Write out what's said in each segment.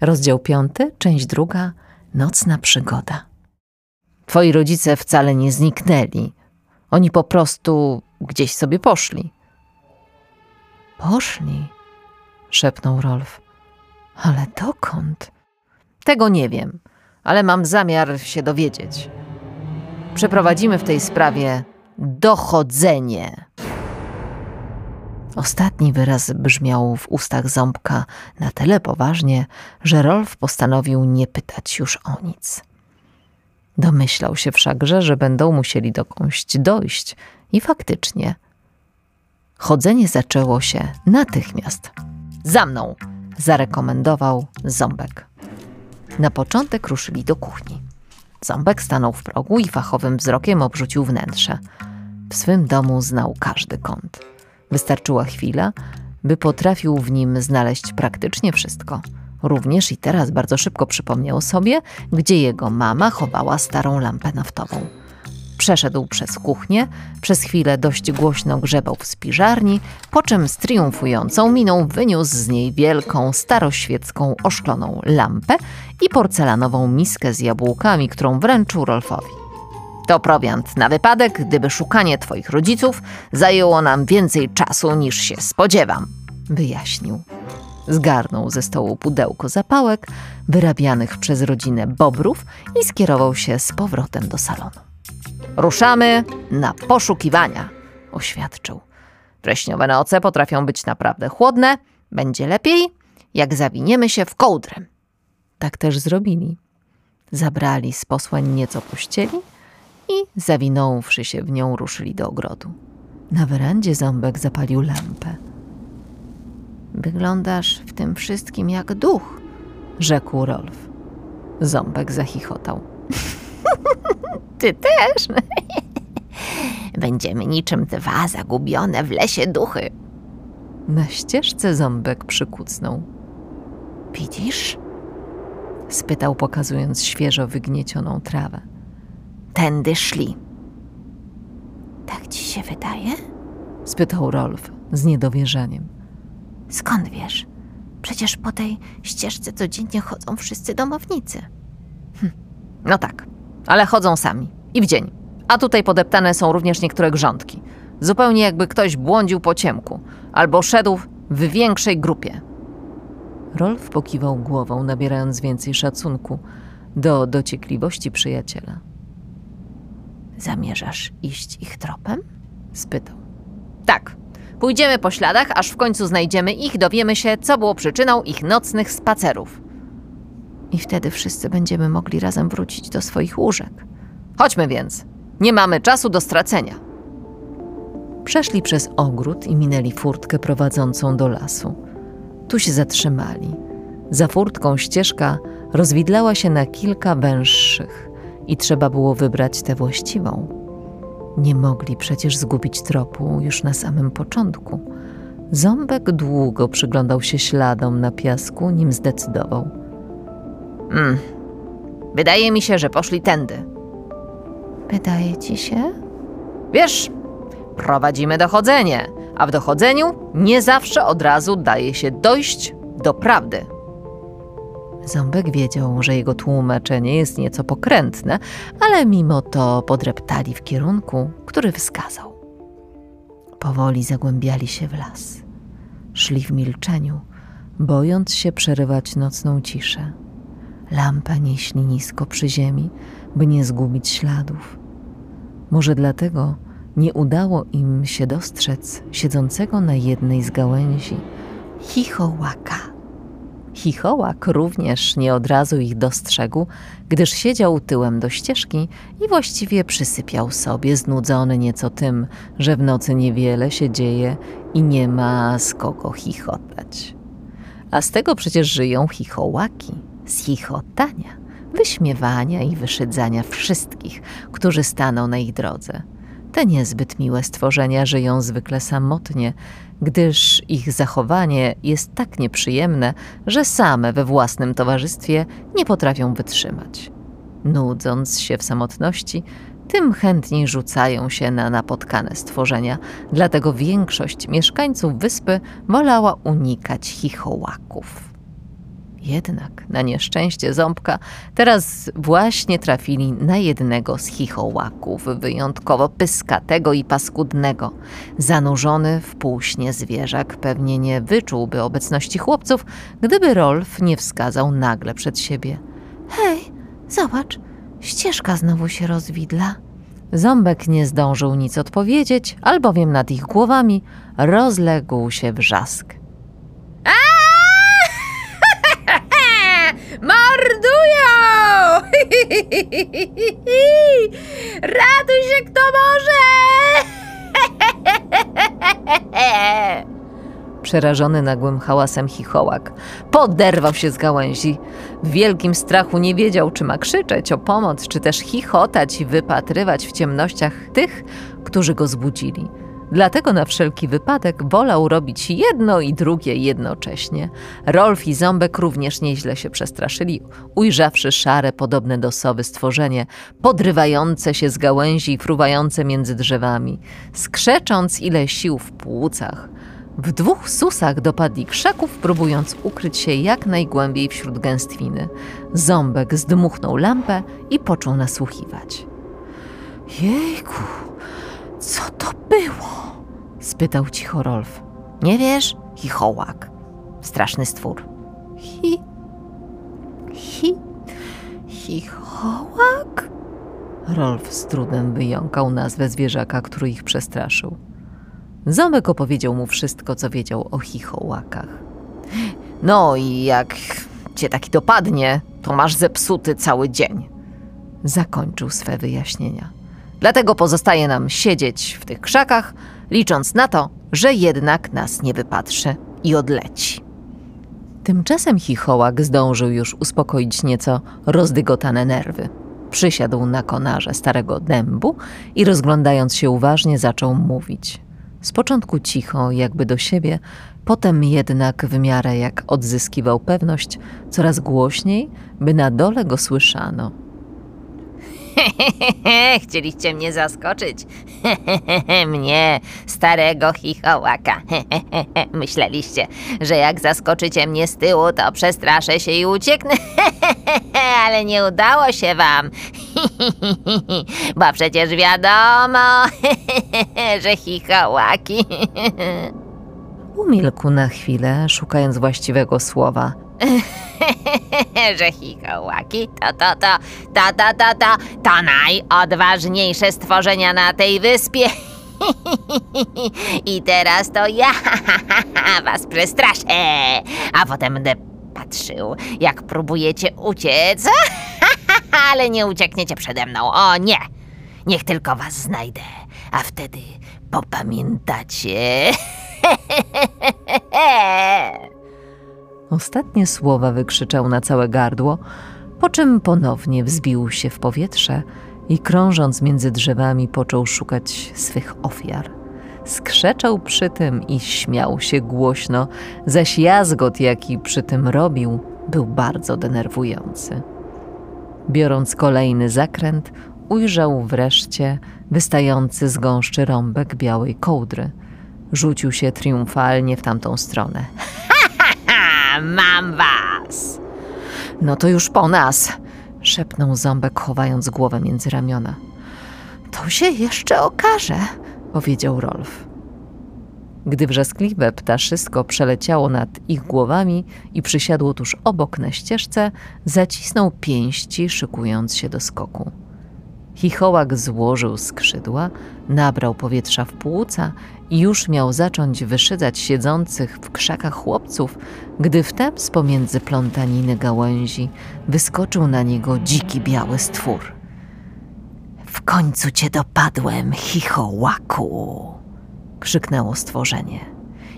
Rozdział piąty, część druga. Nocna przygoda. Twoi rodzice wcale nie zniknęli. Oni po prostu gdzieś sobie poszli. Poszli? szepnął Rolf. Ale dokąd? Tego nie wiem, ale mam zamiar się dowiedzieć. Przeprowadzimy w tej sprawie dochodzenie. Ostatni wyraz brzmiał w ustach ząbka na tyle poważnie, że Rolf postanowił nie pytać już o nic. Domyślał się wszakże, że będą musieli dokądś dojść i faktycznie. Chodzenie zaczęło się natychmiast. Za mną! zarekomendował Ząbek. Na początek ruszyli do kuchni. Ząbek stanął w progu i fachowym wzrokiem obrzucił wnętrze. W swym domu znał każdy kąt. Wystarczyła chwila, by potrafił w nim znaleźć praktycznie wszystko. Również i teraz bardzo szybko przypomniał sobie, gdzie jego mama chowała starą lampę naftową. Przeszedł przez kuchnię, przez chwilę dość głośno grzebał w spiżarni, po czym z triumfującą miną wyniósł z niej wielką, staroświecką, oszkloną lampę i porcelanową miskę z jabłkami, którą wręczył Rolfowi. To prowiant na wypadek, gdyby szukanie twoich rodziców zajęło nam więcej czasu niż się spodziewam, wyjaśnił. Zgarnął ze stołu pudełko zapałek, wyrabianych przez rodzinę bobrów i skierował się z powrotem do salonu. Ruszamy na poszukiwania, oświadczył. Wrześniowe noce potrafią być naprawdę chłodne. Będzie lepiej, jak zawiniemy się w kołdrę. Tak też zrobili. Zabrali z posłań nieco pościeli i zawinąwszy się w nią ruszyli do ogrodu. Na werandzie ząbek zapalił lampę. Wyglądasz w tym wszystkim jak duch, rzekł Rolf. Ząbek zachichotał. Ty też? Będziemy niczym dwa zagubione w lesie duchy. Na ścieżce ząbek przykucnął. Widzisz? spytał, pokazując świeżo wygniecioną trawę. Tędy szli. Tak ci się wydaje? spytał Rolf z niedowierzaniem. Skąd wiesz? Przecież po tej ścieżce codziennie chodzą wszyscy domownicy. Hm. No tak, ale chodzą sami i w dzień. A tutaj podeptane są również niektóre grządki. Zupełnie jakby ktoś błądził po ciemku albo szedł w większej grupie. Rolf pokiwał głową, nabierając więcej szacunku do dociekliwości przyjaciela. Zamierzasz iść ich tropem? spytał. Tak. Pójdziemy po śladach, aż w końcu znajdziemy ich, dowiemy się, co było przyczyną ich nocnych spacerów. I wtedy wszyscy będziemy mogli razem wrócić do swoich łóżek. Chodźmy więc. Nie mamy czasu do stracenia. Przeszli przez ogród i minęli furtkę prowadzącą do lasu. Tu się zatrzymali. Za furtką ścieżka rozwidlała się na kilka węższych i trzeba było wybrać tę właściwą. Nie mogli przecież zgubić tropu już na samym początku. Ząbek długo przyglądał się śladom na piasku, nim zdecydował. Hmm, wydaje mi się, że poszli tędy. Wydaje ci się? Wiesz, prowadzimy dochodzenie, a w dochodzeniu nie zawsze od razu daje się dojść do prawdy. Ząbek wiedział, że jego tłumaczenie jest nieco pokrętne, ale mimo to podreptali w kierunku, który wskazał. Powoli zagłębiali się w las. Szli w milczeniu, bojąc się przerywać nocną ciszę. Lampę nieśli nisko przy ziemi, by nie zgubić śladów. Może dlatego nie udało im się dostrzec siedzącego na jednej z gałęzi chichołaka. Chichołak również nie od razu ich dostrzegł, gdyż siedział tyłem do ścieżki i właściwie przysypiał sobie, znudzony nieco tym, że w nocy niewiele się dzieje i nie ma z kogo chichotać. A z tego przecież żyją chichołaki, z chichotania, wyśmiewania i wyszydzania wszystkich, którzy staną na ich drodze. Te niezbyt miłe stworzenia żyją zwykle samotnie, gdyż ich zachowanie jest tak nieprzyjemne, że same we własnym towarzystwie nie potrafią wytrzymać. Nudząc się w samotności, tym chętniej rzucają się na napotkane stworzenia, dlatego większość mieszkańców wyspy wolała unikać chichołaków. Jednak, na nieszczęście ząbka, teraz właśnie trafili na jednego z chichołaków, wyjątkowo pyskatego i paskudnego. Zanurzony w półśnie zwierzak pewnie nie wyczułby obecności chłopców, gdyby Rolf nie wskazał nagle przed siebie. Hej, zobacz, ścieżka znowu się rozwidla. Ząbek nie zdążył nic odpowiedzieć, albowiem nad ich głowami rozległ się wrzask. Ratuj się kto może! Przerażony nagłym hałasem chichołak poderwał się z gałęzi. W wielkim strachu nie wiedział, czy ma krzyczeć o pomoc, czy też chichotać i wypatrywać w ciemnościach tych, którzy go zbudzili. Dlatego na wszelki wypadek wolał robić jedno i drugie jednocześnie. Rolf i Ząbek również nieźle się przestraszyli, ujrzawszy szare, podobne do sowy stworzenie, podrywające się z gałęzi i fruwające między drzewami, skrzecząc ile sił w płucach. W dwóch susach dopadli krzaków, próbując ukryć się jak najgłębiej wśród gęstwiny. Ząbek zdmuchnął lampę i począł nasłuchiwać. Jejku, co to było? spytał cicho Rolf. Nie wiesz? Chichołak. Straszny stwór. Hi. Hi. Chichołak? Rolf z trudem wyjąkał nazwę zwierzaka, który ich przestraszył. Ząbek opowiedział mu wszystko, co wiedział o chichołakach. No i jak cię taki dopadnie, to masz zepsuty cały dzień. Zakończył swe wyjaśnienia. Dlatego pozostaje nam siedzieć w tych krzakach, licząc na to, że jednak nas nie wypatrzy i odleci. Tymczasem chichołak zdążył już uspokoić nieco rozdygotane nerwy. Przysiadł na konarze starego dębu i rozglądając się uważnie zaczął mówić. Z początku cicho, jakby do siebie, potem jednak w miarę jak odzyskiwał pewność, coraz głośniej, by na dole go słyszano. Chcieliście mnie zaskoczyć. mnie, starego chichołaka. Myśleliście, że jak zaskoczycie mnie z tyłu, to przestraszę się i ucieknę. Ale nie udało się wam. Bo przecież wiadomo, że chichołaki. Umilkł na chwilę, szukając właściwego słowa. że chichołaki to, to, to, to, to, to, to, to najodważniejsze stworzenia na tej wyspie. I teraz to ja was przestraszę, a potem będę patrzył, jak próbujecie uciec, ale nie uciekniecie przede mną, o nie! Niech tylko was znajdę, a wtedy popamiętacie. Ostatnie słowa wykrzyczał na całe gardło, po czym ponownie wzbił się w powietrze i krążąc między drzewami począł szukać swych ofiar. Skrzeczał przy tym i śmiał się głośno, zaś jazgot, jaki przy tym robił, był bardzo denerwujący. Biorąc kolejny zakręt, ujrzał wreszcie wystający z gąszczy rąbek białej kołdry. Rzucił się triumfalnie w tamtą stronę. Mam was! No to już po nas, szepnął ząbek, chowając głowę między ramiona. To się jeszcze okaże, powiedział Rolf. Gdy wrzaskliwe ptaszysko przeleciało nad ich głowami i przysiadło tuż obok na ścieżce, zacisnął pięści, szykując się do skoku. Chichołak złożył skrzydła, nabrał powietrza w płuca i już miał zacząć wyszydzać siedzących w krzakach chłopców, gdy wtem z pomiędzy plątaniny gałęzi wyskoczył na niego dziki biały stwór. W końcu cię dopadłem, chichołaku! krzyknęło stworzenie.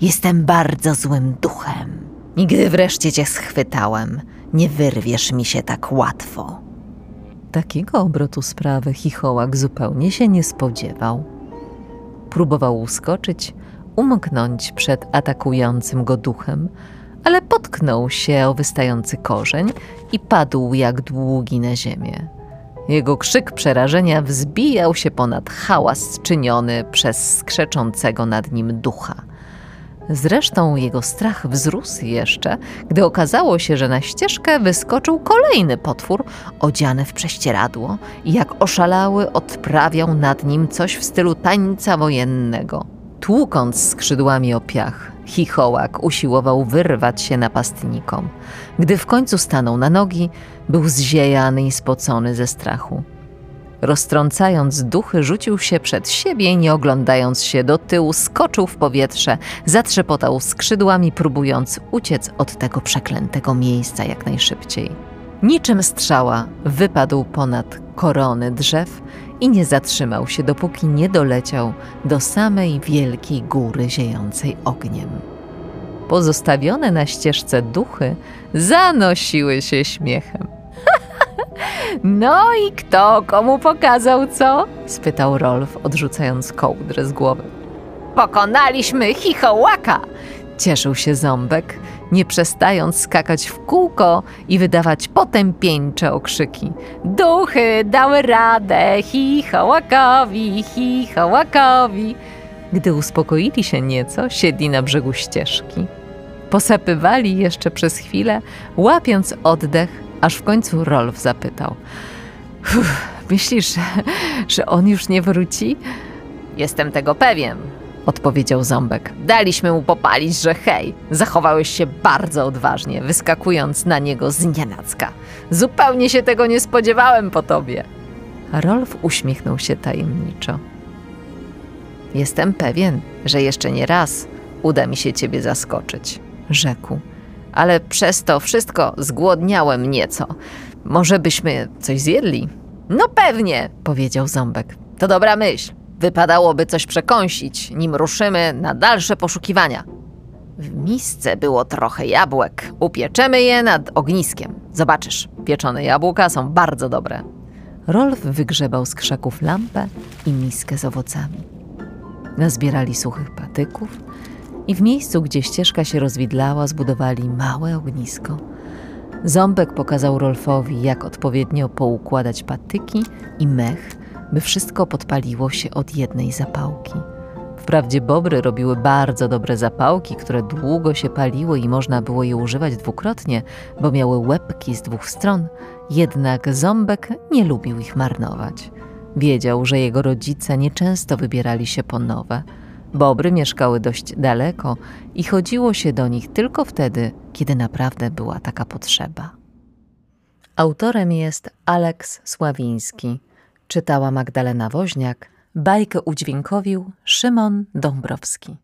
Jestem bardzo złym duchem. I gdy wreszcie cię schwytałem, nie wyrwiesz mi się tak łatwo. Takiego obrotu sprawy chichołak zupełnie się nie spodziewał. Próbował uskoczyć, umknąć przed atakującym go duchem, ale potknął się o wystający korzeń i padł jak długi na ziemię. Jego krzyk przerażenia wzbijał się ponad hałas czyniony przez skrzeczącego nad nim ducha. Zresztą jego strach wzrósł jeszcze, gdy okazało się, że na ścieżkę wyskoczył kolejny potwór odziany w prześcieradło i jak oszalały odprawiał nad nim coś w stylu tańca wojennego. Tłukąc skrzydłami o piach, chichołak usiłował wyrwać się napastnikom. Gdy w końcu stanął na nogi, był zziejany i spocony ze strachu. Roztrącając duchy, rzucił się przed siebie i nie oglądając się do tyłu, skoczył w powietrze, zatrzepotał skrzydłami, próbując uciec od tego przeklętego miejsca jak najszybciej. Niczym strzała wypadł ponad korony drzew i nie zatrzymał się, dopóki nie doleciał do samej wielkiej góry ziejącej ogniem. Pozostawione na ścieżce duchy zanosiły się śmiechem. No i kto komu pokazał co? spytał Rolf, odrzucając kołdrę z głowy. Pokonaliśmy chichołaka! Cieszył się ząbek, nie przestając skakać w kółko i wydawać potępieńcze okrzyki. Duchy dały radę chichołakowi, chichołakowi. Gdy uspokoili się nieco, siedli na brzegu ścieżki. Posapywali jeszcze przez chwilę, łapiąc oddech, aż w końcu Rolf zapytał. Myślisz, że, on już nie wróci? Jestem tego pewien, Odpowiedział ząbek. Daliśmy mu popalić, że hej, zachowałeś się bardzo odważnie, wyskakując na niego z nienacka. Zupełnie się tego nie spodziewałem po tobie. Rolf uśmiechnął się tajemniczo. Jestem pewien, że jeszcze nie raz uda mi się ciebie zaskoczyć, rzekł. Ale przez to wszystko zgłodniałem nieco. Może byśmy coś zjedli? No pewnie, Powiedział ząbek. to dobra myśl. Wypadałoby coś przekąsić, nim ruszymy na dalsze poszukiwania. W misce było trochę jabłek. Upieczemy je nad ogniskiem. Zobaczysz, pieczone jabłka są bardzo dobre. Rolf wygrzebał z krzaków lampę i miskę z owocami. Nazbierali suchych patyków i w miejscu, gdzie ścieżka się rozwidlała, zbudowali małe ognisko. Ząbek pokazał Rolfowi, jak odpowiednio poukładać patyki i mech, by wszystko podpaliło się od jednej zapałki. Wprawdzie bobry robiły bardzo dobre zapałki, które długo się paliły i można było je używać dwukrotnie, bo miały łebki z dwóch stron, jednak ząbek nie lubił ich marnować. Wiedział, że jego rodzice nieczęsto wybierali się po nowe. Bobry mieszkały dość daleko i chodziło się do nich tylko wtedy, kiedy naprawdę była taka potrzeba. Autorem jest Aleks Sławiński. Czytała Magdalena Woźniak. Bajkę udźwiękowił Szymon Dąbrowski.